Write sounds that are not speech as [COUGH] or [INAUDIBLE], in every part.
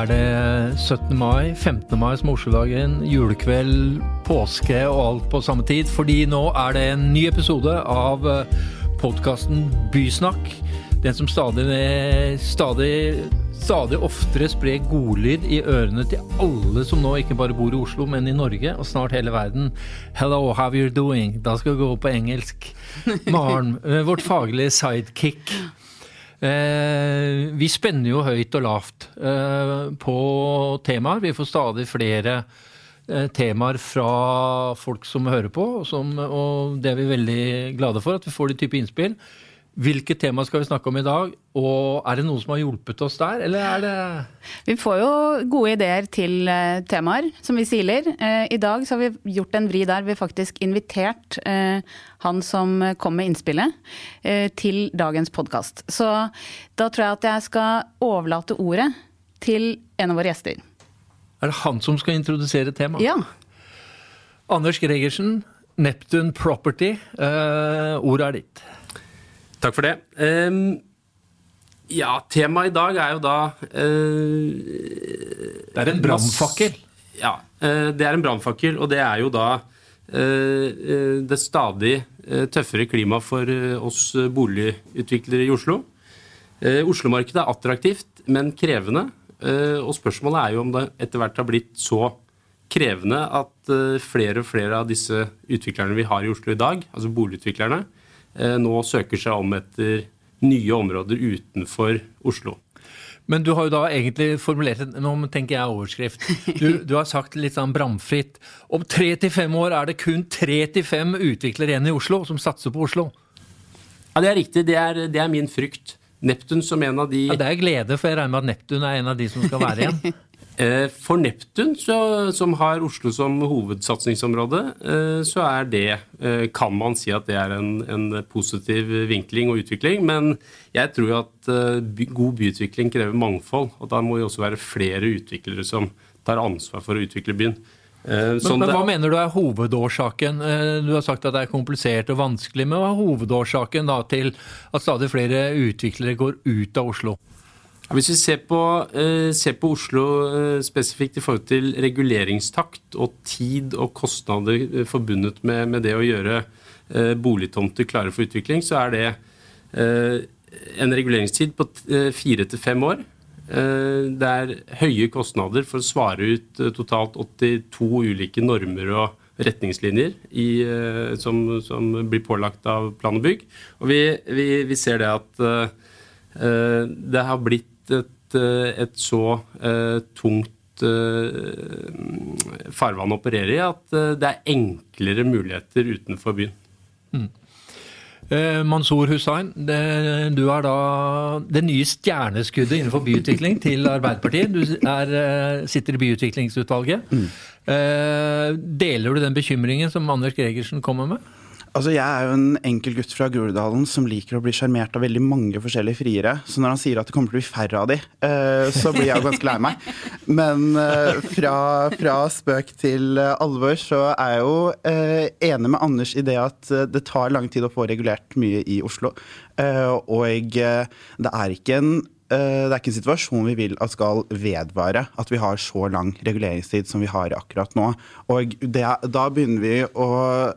er det 17. mai, 15. mai som Oslo-dagen, julekveld, påske og alt på samme tid. Fordi nå er det en ny episode av podkasten Bysnakk. Den som stadig, stadig, stadig oftere sprer godlyd i ørene til alle som nå ikke bare bor i Oslo, men i Norge og snart hele verden. Hello, how you doing? Da skal vi gå på engelsk. Maren, vårt faglige sidekick. Eh, vi spenner jo høyt og lavt eh, på temaer. Vi får stadig flere eh, temaer fra folk som hører på, og, som, og, det er vi veldig glade for, at vi får de type innspill. Hvilket tema skal vi snakke om i dag, og er det noen som har hjulpet oss der, eller er det Vi får jo gode ideer til eh, temaer, som vi siler. Eh, I dag så har vi gjort en vri der vi faktisk invitert eh, han som kom med innspillet, til dagens podkast. Så da tror jeg at jeg skal overlate ordet til en av våre gjester. Er det han som skal introdusere temaet? Ja. Anders Gregersen, Neptune Property, ordet er ditt. Takk for det. Um, ja, temaet i dag er jo da uh, Det er en brannfakkel? Ja, uh, det er en brannfakkel, og det er jo da uh, det stadig tøffere klimaet for oss boligutviklere i Oslo. Oslo-markedet er attraktivt, men krevende. Og spørsmålet er jo om det etter hvert har blitt så krevende at flere og flere av disse utviklerne vi har i Oslo i dag, altså boligutviklerne, nå søker seg om etter nye områder utenfor Oslo. Men du har jo da egentlig formulert en nå tenker jeg overskrift. Du, [LAUGHS] du har sagt litt sånn bramfritt. Om tre til fem år er det kun tre til fem utviklere igjen i Oslo som satser på Oslo. Ja, det er riktig. Det er, det er min frykt. Neptun som en av de ja, Det er glede, for jeg regner med at Neptun er en av de som skal være igjen. [LAUGHS] Eh, for Neptun, som har Oslo som hovedsatsingsområde, eh, så er det eh, Kan man si at det er en, en positiv vinkling og utvikling. Men jeg tror at god byutvikling krever mangfold. Og da må det også være flere utviklere som tar ansvar for å utvikle byen. Men, men, Hva mener du er hovedårsaken? Du har sagt at det er komplisert og vanskelig, men hva er hovedårsaken da til at stadig flere utviklere går ut av Oslo? Hvis vi ser på, eh, ser på, Oslo eh, spesifikt i forhold til reguleringstakt og tid og kostnader eh, forbundet med, med det å gjøre boligtomter klare for utvikling, så er det en reguleringstid på fire til fem år. Det er høye kostnader for å svare ut totalt 82 ulike normer og retningslinjer i, som, som, blir pålagt av plan og bygg. Og vi, vi, vi ser det at det har blitt et, eh, et så uh, tungt uh, farvann å operere i at uh, det er enklere muligheter utenfor byen. Mm. Mansour Hussain, det, du er da det nye stjerneskuddet innenfor byutvikling til Arbeiderpartiet. Du er, sitter i byutviklingsutvalget. Mm. Deler du den bekymringen som Anders Gregersen kommer med? Altså, Jeg er jo en enkel gutt fra Groruddalen som liker å bli sjarmert av veldig mange forskjellige friere. Så når han sier at det kommer til å bli færre av de, uh, så blir jeg ganske lei meg. Men uh, fra, fra, spøk til uh, alvor så er jeg jo enig med Anders i det at det tar lang tid å få regulert mye i Oslo. og det er ikke en det er ikke en situasjon vi vil at skal vedvare, at vi har så lang reguleringstid som vi har akkurat nå. Og det, da begynner vi å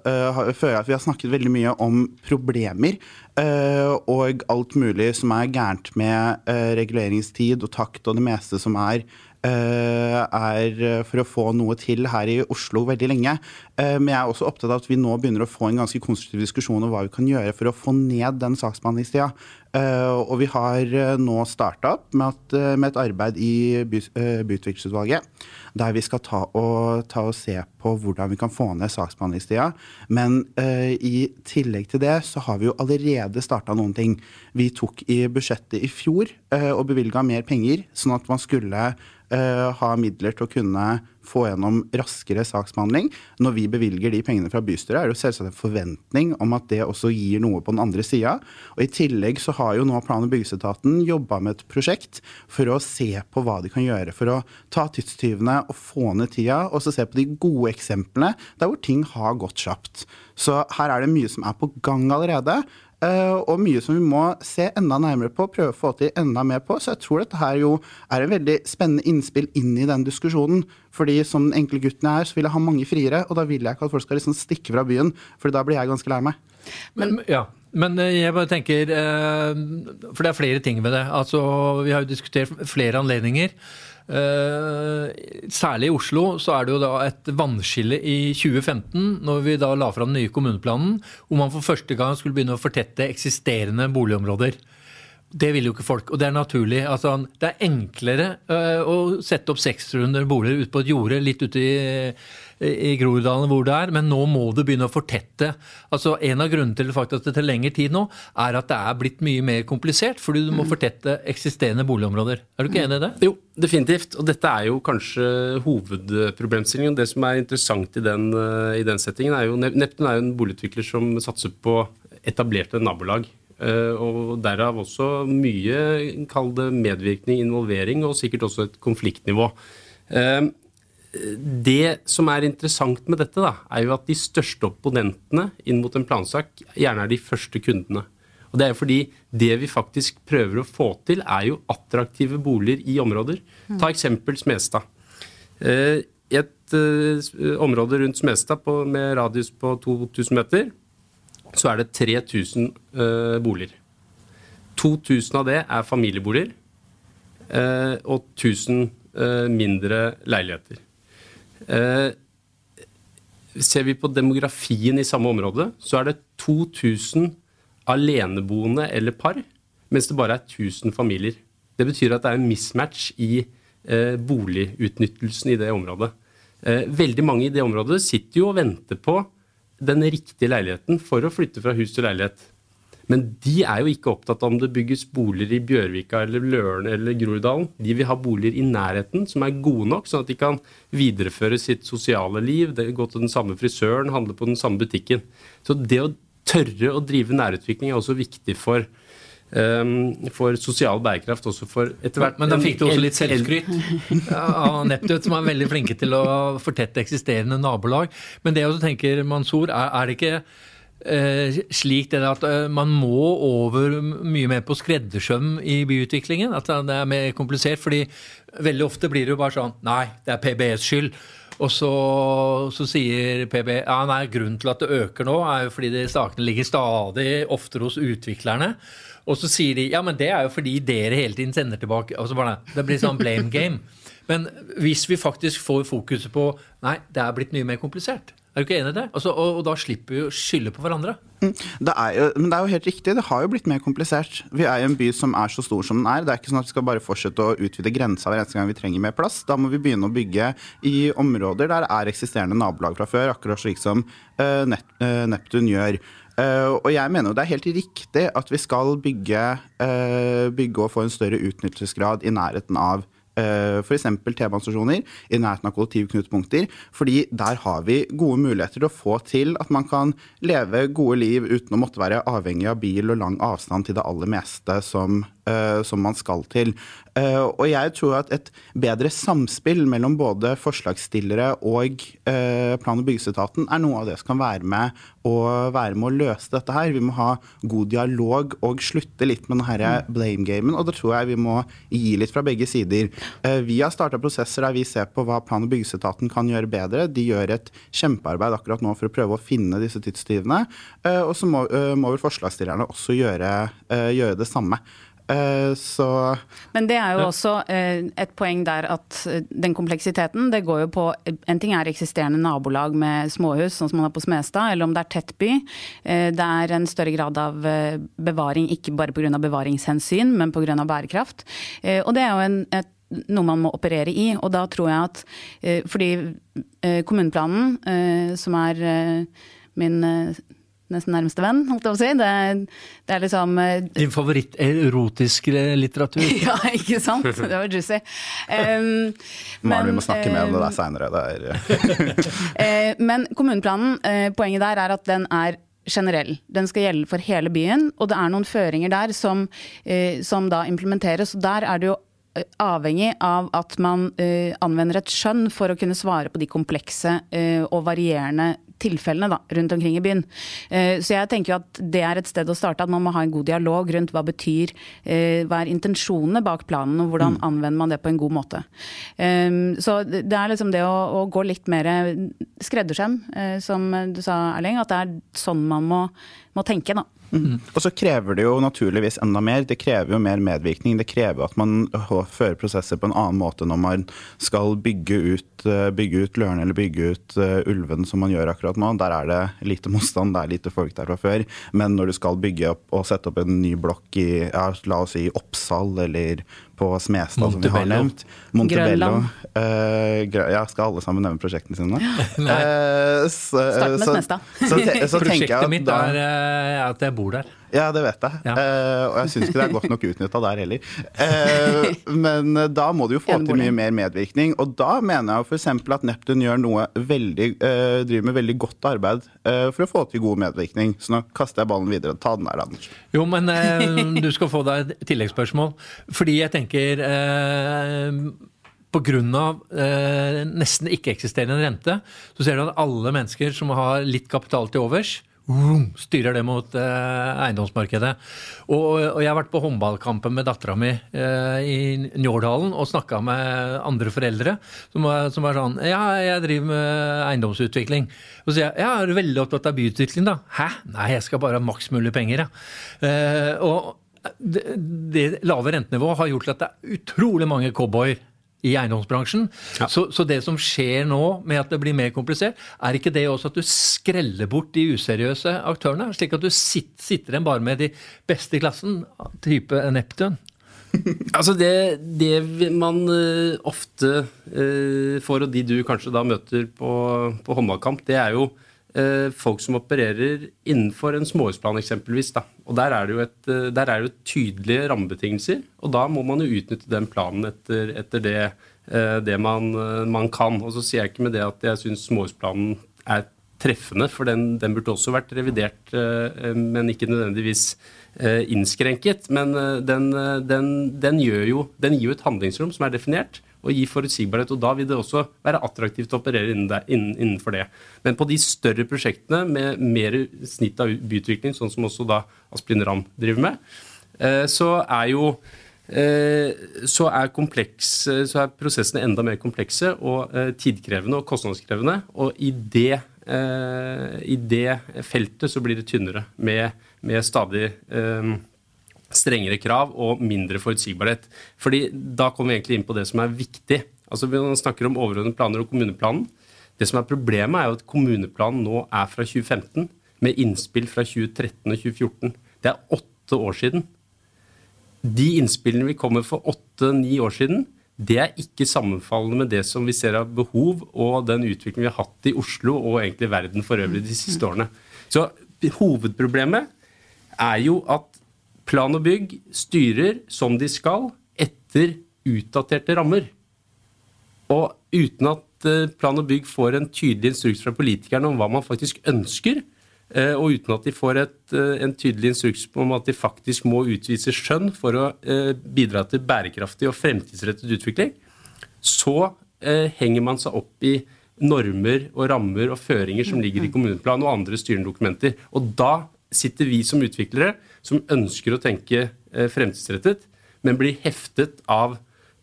uh, føle at vi har snakket veldig mye om problemer. Uh, og alt mulig som er gærent med uh, reguleringstid og takt og det meste som er er for å få noe til her i Oslo veldig lenge. Men jeg er også opptatt av at vi nå begynner å få en ganske konstruktiv diskusjon om hva vi kan gjøre for å få ned den saksbehandlingstida. Uh, og vi har uh, nå starta opp uh, med, et arbeid i by, byutviklingsutvalget. Der vi skal ta og, ta og, se på hvordan vi kan få ned saksbehandlingstida. Men i tillegg til det så har vi jo allerede starta noen ting. Vi tok i budsjettet i fjor og bevilga mer penger, sånn at man skulle ha midler til å kunne få gjennom raskere saksbehandling. Når vi bevilger de pengene fra bystyret, er det jo selvsagt en forventning om at det også gir noe på den andre sida. Og I tillegg så har jo nå plan- og byggesetaten jobba med et prosjekt for å se på hva de kan gjøre for å ta tidstyvene og få ned tida, og så se på de gode eksemplene der hvor ting har gått kjapt. Så her er det mye som er på gang allerede. Eh, og mye som vi må se enda nærmere på, prøve å få til enda mer på. Så jeg tror dette her jo er en veldig spennende innspill inn i den diskusjonen. Fordi som den enkle gutten jeg er, så vil jeg ha mange friere, og da vil jeg ikke at folk skal liksom stikke fra byen, for da blir jeg ganske lei meg. Men, ja, men eh, jeg bare tenker eh, For det er flere ting ved det. Altså, vi har jo diskutert flere anledninger. Uh, særlig i Oslo så er det jo da et vannskille i 2015, når vi da la fram den nye kommuneplanen, hvor man for første gang skulle begynne å fortette eksisterende boligområder. Det vil jo ikke folk, og det er naturlig. Altså, det er enklere uh, å sette opp 600 boliger ute på et jorde litt ute i, i Groruddalen hvor det er, men nå må du begynne å fortette. Altså, En av grunnene til faktisk at det tar lengre tid nå, er at det er blitt mye mer komplisert, fordi du må fortette eksisterende boligområder. Er du ikke enig i det? Jo, definitivt. Og dette er jo kanskje hovedproblemstillingen. Det som er interessant i den, uh, i den settingen, er jo Neptun er jo en boligutvikler som satser på etablerte nabolag. Eh, og derav også mye, kall det medvirkning, involvering, og sikkert også et konfliktnivå. Eh, det som er interessant med dette, da, er jo at de største opponentene inn mot en plansak gjerne er de første kundene. Og Det er jo fordi det vi faktisk prøver å få til, er jo attraktive boliger i områder. Ta eksempel Smestad. Eh, et område rundt Smestad med radius på 2000 meter så er det 3000 uh, eh, boliger. 2000 av det er familieboliger, og 1000 uh, eh, mindre leiligheter. Ser vi på demografien i samme område, så er det 2000 aleneboende eller par, mens det bare er 1000 familier. Det betyr at det er en mismatch i boligutnyttelsen i det området. veldig mange i det området sitter jo og venter på den riktige leiligheten for å flytte fra hus til leilighet. Men de er jo ikke opptatt av om det bygges boliger i Bjørvika eller Løren eller Groruddalen. De vil ha boliger i nærheten som er gode nok, sånn at de kan videreføre sitt sosiale liv, gå til den samme frisøren, handle på den samme butikken. Så det å tørre å drive nærutvikling er også viktig for, um, for sosial bærekraft. også for etter hvert. Men da fikk du også litt selvskryt av Neptut, som er veldig flinke til å fortette eksisterende nabolag. Men det jeg også tenker, Mansour, er, er det ikke slik det at eh, man må over mye mer på skreddersøm i byutviklingen. At det er mer komplisert. fordi veldig ofte blir det jo bare sånn Nei, det er PBS skyld. Og så, så sier PB ja, nei, grunnen til at det øker nå, er jo fordi de sakene ligger stadig oftere hos utviklerne. Og så sier de ja, men det er jo fordi dere hele tiden sender tilbake. Og så bare, Det blir sånn blame game. Men hvis vi faktisk får fokuset på nei, det er blitt mye mer komplisert, er du ikke enig i det? Altså, og, og, da slipper vi å skylde på hverandre. Mm. Det er jo, men det er jo helt riktig, det har jo blitt mer komplisert. Vi er i en by som er så stor som den er. Det er ikke sånn at vi skal bare fortsette å utvide grensa hver eneste gang vi trenger mer plass. Da må vi begynne å bygge i områder der det er eksisterende nabolag fra før, akkurat slik som uh, Neptun gjør. Uh, og jeg mener jo det er helt riktig at vi skal bygge, uh, bygge og få en større utnyttelsesgrad i nærheten av f.eks. T-banestasjoner i nærheten av kollektivknutepunkter. fordi der har vi gode muligheter til å få til at man kan leve gode liv uten å måtte være avhengig av bil og lang avstand til det aller meste som, som man skal til. Uh, og jeg tror at et bedre samspill mellom både forslagsstillere og uh, plan- og byggeetaten er noe av det som kan være med, å, være med å løse dette her. Vi må ha god dialog og slutte litt med denne blame-gamen. Og da tror jeg vi må gi litt fra begge sider. Eh, vi har starta prosesser der vi ser på hva plan- og byggeetaten kan gjøre bedre. De gjør et kjempearbeid akkurat nå for å prøve å finne disse tidstyvene. Eh, og så må, eh, må vel forslagsstillerne også gjøre, gjøre det samme. Så, Men det er jo også et poeng der at den kompleksiteten, det går jo på En ting er eksisterende nabolag med småhus, sånn som man har på Smestad, eller om det er tett by. Det er en større grad av bevaring, ikke bare pga. bevaringshensyn, men pga. bærekraft. Og det er jo en, et noe man må operere i. Og da tror jeg at eh, fordi eh, kommuneplanen, eh, som er min nesten nærmeste venn, holdt jeg på å si. Det, det er liksom Din favoritt-erotisk litteratur? [LAUGHS] ja, ikke sant? Det var juicy. Um, men, vi må snakke mer om det der seinere. [LAUGHS] men kommuneplanen, poenget der er at den er generell. Den skal gjelde for hele byen, og det er noen føringer der som, som da implementeres. og Der er det jo avhengig av at man uh, anvender et skjønn for å kunne svare på de komplekse uh, og varierende tilfellene da, rundt omkring i byen. Uh, så jeg tenker jo at det er et sted å starte, at man må ha en god dialog rundt hva betyr, hva er intensjonene bak planen, og hvordan mm. anvender man det på en god måte. Um, så det er liksom det å, å gå litt mer skreddersøm, som du sa Erling, at det er sånn man må, må tenke. da. Mm. Og så krever det jo naturligvis enda mer. Det krever jo mer medvirkning. Det krever at man fører prosesser på en annen måte når man skal bygge ut, eh, bygge ut Løren eller bygge ut uh, Ulven, som man gjør akkurat nå. Der er det lite motstand, det er lite folk der fra før. Men når du skal bygge opp og sette opp en ny blokk i ja, la oss si Oppsal eller på Smestad, som vi har nevnt. Montebello. Uh, ja, skal alle sammen nevne prosjektene sine? Nei. Uh, så, Start med Smestad. Så, så, så, Prosjektet mitt er at jeg bor der. Ja, det vet jeg. Ja. Uh, og jeg syns ikke det er godt nok utnytta der heller. Uh, men da må du jo få til mye mer medvirkning. Og da mener jeg f.eks. at Neptun gjør noe veldig, uh, driver med veldig godt arbeid for å få til god medvirkning. Så nå kaster jeg ballen videre. Ta den der, Anders. Jo, men du skal få deg et tilleggsspørsmål. Fordi jeg tenker Pga. Eh, nesten ikke-eksisterende rente, så ser du at alle mennesker som har litt kapital til overs, styrer det mot eh, eiendomsmarkedet. Og, jeg har vært på håndballkampen med dattera mi eh, i Njårdalen og snakka med andre foreldre som var, som var, sånn Ja, jeg driver med eiendomsutvikling. Og så sier jeg ja, er du veldig opptatt av byutvikling, da? Hæ? Nei, jeg skal bare ha maks mulig penger, ja. Eh, og det, det lave rentenivået har gjort at det er utrolig mange cowboyer i eiendomsbransjen. Ja. Så, så, det som skjer nå med at det blir mer komplisert, er ikke det også at du skreller bort de useriøse aktørene? Slik at du sitter, sitter igjen bare med de beste i klassen, type Neptun? [LAUGHS] altså det, det, man uh, ofte uh, får, og de du kanskje da møter på, på håndballkamp, det er jo folk som opererer innenfor en småhusplan eksempelvis. Da. Og der er, det jo et, der er det jo tydelige rammebetingelser, og da må man jo utnytte den planen etter, etter det, det man, man, kan. Og så sier jeg ikke med det at jeg syns småhusplanen er treffende, for den, den, burde også vært revidert, men ikke nødvendigvis Eh, innskrenket. Men eh, den, eh, den, den, jo, gir jo et handlingsrom som er definert, og gi forutsigbarhet. og Da vil det også være attraktivt å operere innenfor det. Men på de større prosjektene med mer snitt av byutvikling, sånn som også da Asplin Ramm driver med, så er jo så er, kompleks, så er, prosessene enda mer komplekse og tidkrevende og kostnadskrevende. Og i det, i det feltet så blir det tynnere med med stadig eh, strengere krav og mindre forutsigbarhet. Fordi Da kommer vi egentlig inn på det som er viktig. Altså Vi snakker om overordnede planer og kommuneplanen. Det som er Problemet er jo at kommuneplanen nå er fra 2015, med innspill fra 2013 og 2014. Det er åtte år siden. De innspillene vi kommer for åtte-ni år siden, det er ikke sammenfallende med det som vi ser av behov og den utviklingen vi har hatt i Oslo og egentlig verden for øvrig de siste årene. Så hovedproblemet er jo at plan og bygg styrer som de skal etter utdaterte rammer. Og uten at eh, plan og bygg får en tydelig instruks fra politikerne om hva man faktisk ønsker, eh, og uten at de får et, eh, en tydelig instruks om at de faktisk må utvise skjønn for å bidra til bærekraftig og fremtidsrettet utvikling, så henger man seg opp i normer og rammer og føringer som ligger i kommuneplan og andre styrende dokumenter. Og da sitter vi som utviklere som ønsker å tenke eh, fremtidsrettet, men blir heftet av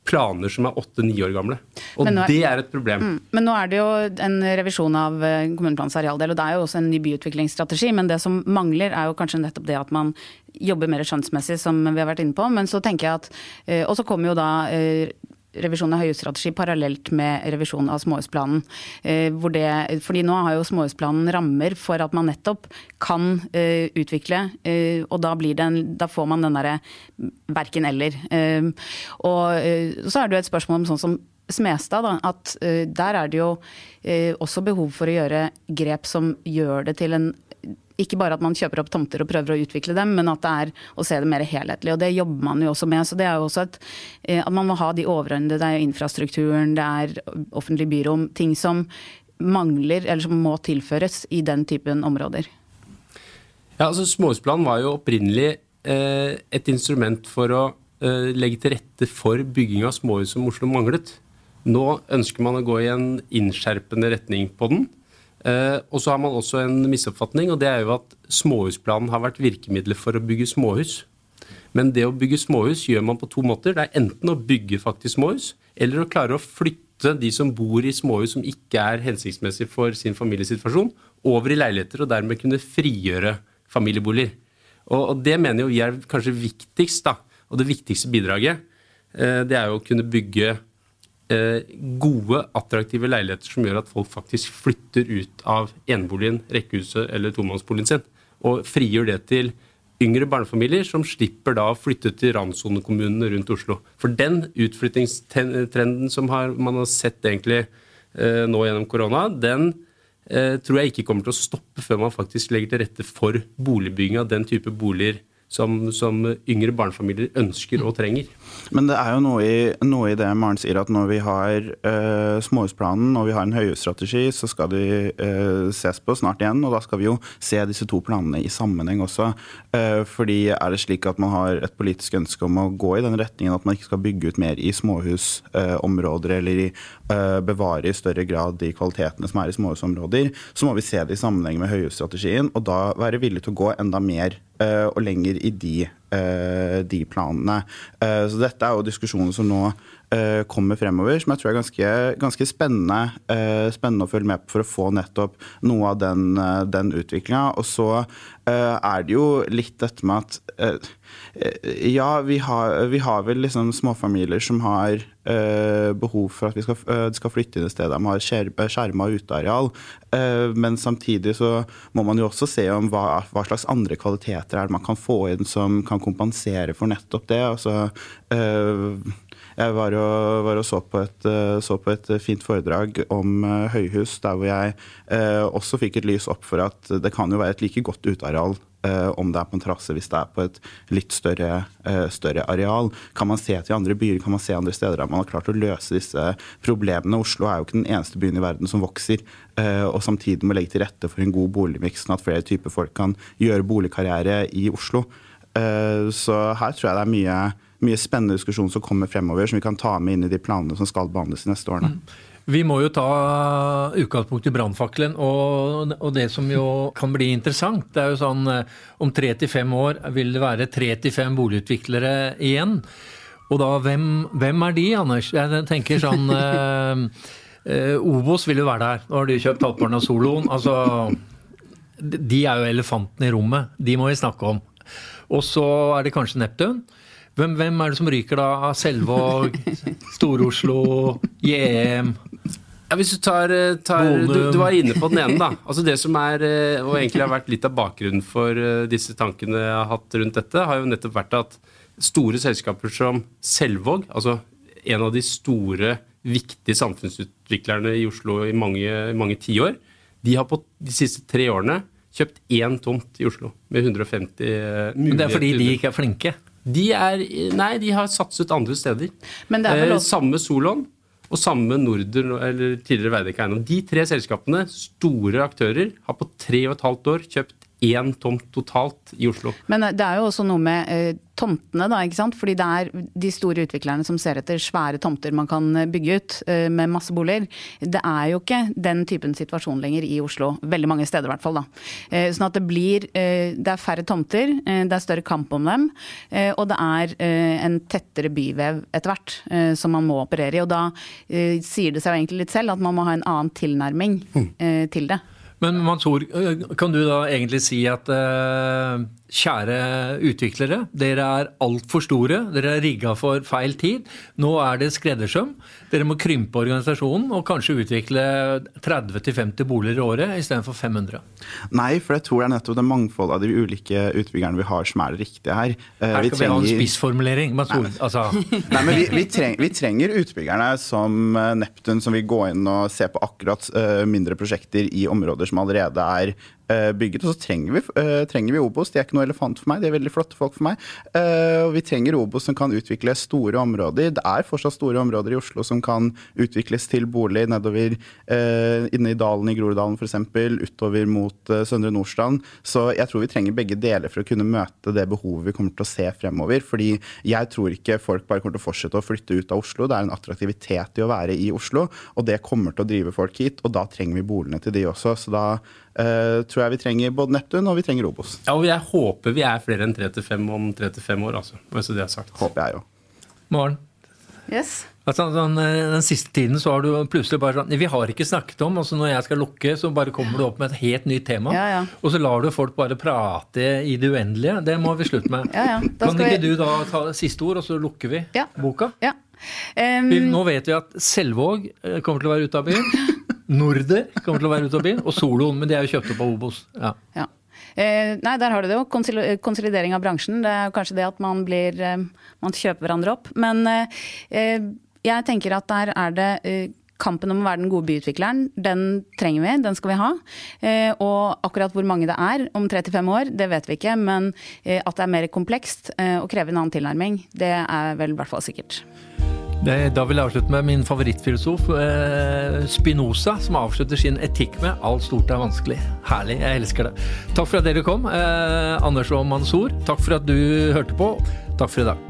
planer som er åtte-ni år gamle. Og er, det er et problem. Mm, men nå er det jo en revisjon av eh, kommuneplanens arealdel, og det er jo også en ny byutviklingsstrategi. Men det som mangler er jo kanskje nettopp det at man jobber mer skjønnsmessig, som vi har vært inne på. Men så tenker jeg at eh, Og så kommer jo da revisjon av høyhusstrategi parallelt med revisjon av småhusplanen. Eh, fordi nå har jo småhusplanen rammer for at man nettopp kan uh, utvikle, uh, og da, en, da, får man den derre verken eller. Uh, og så er det jo et spørsmål om sånn som Smestad, da, at der er det jo også behov for å gjøre grep som gjør det til en ikke bare at man kjøper opp tomter og prøver å utvikle dem, men at det er å se det mer helhetlig. Og det jobber man jo også med. Så det er jo også et, eh, at man må ha de overordnede. Det er jo infrastrukturen, det er offentlig byrom. Ting som mangler, eller som må tilføres i den typen områder. Ja, altså Småhusplanen var jo opprinnelig eh, et instrument for å eh, legge til rette for bygging av småhus som Oslo manglet. Nå ønsker man å gå i en innskjerpende retning på den. Eh, og så har man også en misoppfatning, og det er jo at småhusplanen har vært virkemidlet for å bygge småhus. Men det å bygge småhus gjør man på to måter. Det er enten å bygge faktisk småhus, eller å klare å flytte de som bor i småhus som ikke er hensiktsmessig for sin familiesituasjon, over i leiligheter, og dermed kunne frigjøre familieboliger. Og, og det mener jo vi er kanskje viktigst, da. Og det viktigste bidraget. uh, det er jo å kunne bygge gode, attraktive leiligheter som gjør at folk faktisk flytter ut av eneboligen, rekkehuset eller tomannsboligen sin. Og frigjør det til yngre barnefamilier som slipper da å flytte til randsonekommunene rundt Oslo. For den utflyttingstrenden som har, man har sett egentlig eh, nå gjennom korona, den eh, tror jeg ikke kommer til å stoppe før man faktisk legger til rette for boligbygging av den type boliger som, som, yngre barnefamilier ønsker og trenger. Men det er jo noe i, noe i det Maren sier, at når vi har uh, småhusplanen og vi har en høyhusstrategi, så skal de uh, ses på snart igjen. Og da skal vi jo se disse to planene i sammenheng også. Uh, fordi er det slik at man har et politisk ønske om å gå i den retningen at man ikke skal bygge ut mer i småhusområder eller i, bevare i større grad de kvalitetene som er i småhusområder, så må vi se det i sammenheng med høyhusstrategien, og da være villig til å gå enda mer og lenger i de, eh, de planene. Eh, så dette er jo diskusjoner som nå kommer fremover, som jeg tror er ganske, ganske spennende, spennende, å følge med på for å få nettopp noe av den, den utviklinga. Og så er det jo litt dette med at ja, vi har, vi har vel liksom småfamilier som har uh, behov for at vi skal, uh, skal flytte inn et sted der man har skjerma uteareal. Uh, men samtidig så må man jo også se om hva, hva, slags andre kvaliteter er det man kan få inn som kan kompensere for nettopp det. Altså, jeg var og, var og så, på et, så, på et, fint foredrag om høyhus, der hvor jeg også fikk et lys opp for at det kan jo være et like godt uteareal om det er på en terrasse, hvis det er på et litt større, større, areal. Kan man se til andre byer, kan man se andre steder der man har klart å løse disse problemene. Oslo er jo ikke den eneste byen i verden som vokser, og samtidig må legge til rette for en god boligmiks, sånn at flere typer folk kan gjøre boligkarriere i Oslo. Så her tror jeg det er mye, mye spennende diskusjon som kommer fremover, som vi kan ta med inn i de planene som skal behandles de neste årene. Mm. Vi må jo ta utgangspunkt i brannfakkelen og, og, det som jo kan bli interessant. Det er jo sånn eh, om tre til fem år vil det være tre til fem boligutviklere igjen. Og da, hvem, hvem, er de, Anders? Jeg tenker sånn [LAUGHS] eh, eh, Obos vil jo være der. Nå har de kjøpt halvparten av soloen. Altså, de er jo elefanten i rommet. De må vi snakke om. Og så er det kanskje Neptun. Hvem, hvem, er det som ryker da? Selvåg, Stor-Oslo, JM? Ja, hvis Du tar, eh, tar du, du, var inne på den ene, da. Altså Det som er, eh, og egentlig har vært litt av bakgrunnen for eh, disse tankene jeg har hatt rundt dette, har jo nettopp vært at store selskaper som Selvåg, altså en av de store, viktige samfunnsutviklerne i Oslo i mange, mange tiår, de har på de siste tre årene kjøpt én tomt i Oslo med 150 muligheter. Men det er fordi de ikke er flinke? De er, nei, de har satset andre steder. Men det er vel eh. Samme Solon og samme Norden, eller tidligere Veidekke Eiendom. De tre selskapene, store aktører, har på tre og et halvt år kjøpt én tomt totalt i Oslo. Men det er jo også noe med eh, tomtene, da. ikke sant? Fordi det er de store utviklerne som ser etter svære tomter man kan eh, bygge ut eh, med masse boliger. Det er jo ikke den typen situasjon lenger i Oslo. Veldig mange steder i hvert fall. da. Eh, sånn at det blir Det er færre tomter, det er større kamp om dem. Og det er en tettere byvev etter hvert som man må operere i. Og da sier det seg jo egentlig litt selv at man må ha en annen tilnærming mm. til det. Men Mansour, kan du da egentlig si at Kjære utviklere, dere er altfor store. Dere er rigga for feil tid. Nå er det skreddersøm. Dere må krympe organisasjonen og kanskje utvikle 30-50 boliger i året istedenfor 500. Nei, for jeg tror det er nettopp det mangfoldet av de ulike utbyggerne vi har som er det riktige her. Eh, her skal vi, trenger... vi ha en spissformulering. Tror, Nei, altså. [LAUGHS] Nei, men vi, vi, treng, vi, trenger utbyggerne som eh, Neptun, som vil gå inn og se på akkurat uh, mindre prosjekter i områder som allerede er eh, bygget. Og så trenger vi, eh, trenger vi Obos. De er ikke noe elefant for meg, de er veldig flotte folk for meg. Eh, og vi trenger Obos som kan utvikle store områder. Det er fortsatt store områder i Oslo som kan utvikles til bolig nedover eh, inne i dalen i Groruddalen f.eks., utover mot eh, Søndre Nordstrand. Så jeg tror vi trenger begge deler for å kunne møte det behovet vi kommer til å se fremover. Fordi jeg tror ikke folk bare kommer til å fortsette å flytte ut av Oslo. Det er en attraktivitet i å være i Oslo, og det kommer til å drive folk hit. Og da trenger vi boligene til de også. Så da uh, tror jeg vi trenger både Neptun og vi trenger Obos. Ja, og jeg håper vi er flere enn 3-5 om 3-5 år, altså. hvis det er sagt. Håper jeg òg. Maren? Yes. Altså, sånn, den siste tiden så har du plutselig bare sånn Vi har ikke snakket om altså Når jeg skal lukke, så bare kommer du opp med et helt nytt tema. Ja, ja. Og så lar du folk bare prate i det uendelige. Det må vi slutte med. [LAUGHS] Ja, ja. Da Kan ikke vi- du da ta siste ord, og så lukker vi Ja. boka? Vi, nå vet vi at Selvåg eh, kommer til å være ute av byen. [LAUGHS] Norder kommer til å være ute av byen. Og Soloen, men de er jo kjøpt opp av Obos. Ja. Ja. Eh, nei, der har du det jo. Konsolidering av bransjen. Det er kanskje det at man blir eh, Man kjøper hverandre opp. Men eh, eh, jeg tenker at der er det eh, Kampen om å være den gode byutvikleren, den trenger vi, den skal vi ha. Eh, og akkurat hvor mange det er om 35 år, det vet vi ikke. Men at det er mer komplekst og krever en annen tilnærming, det er vel i hvert fall sikkert. Da vil jeg avslutte med min favorittfilosof, eh, Spinoza, som avslutter sin etikk med 'alt stort er vanskelig'. Herlig, jeg elsker det. Takk for at dere kom, eh, Anders og Mansour. Takk for at du hørte på. Takk for i dag.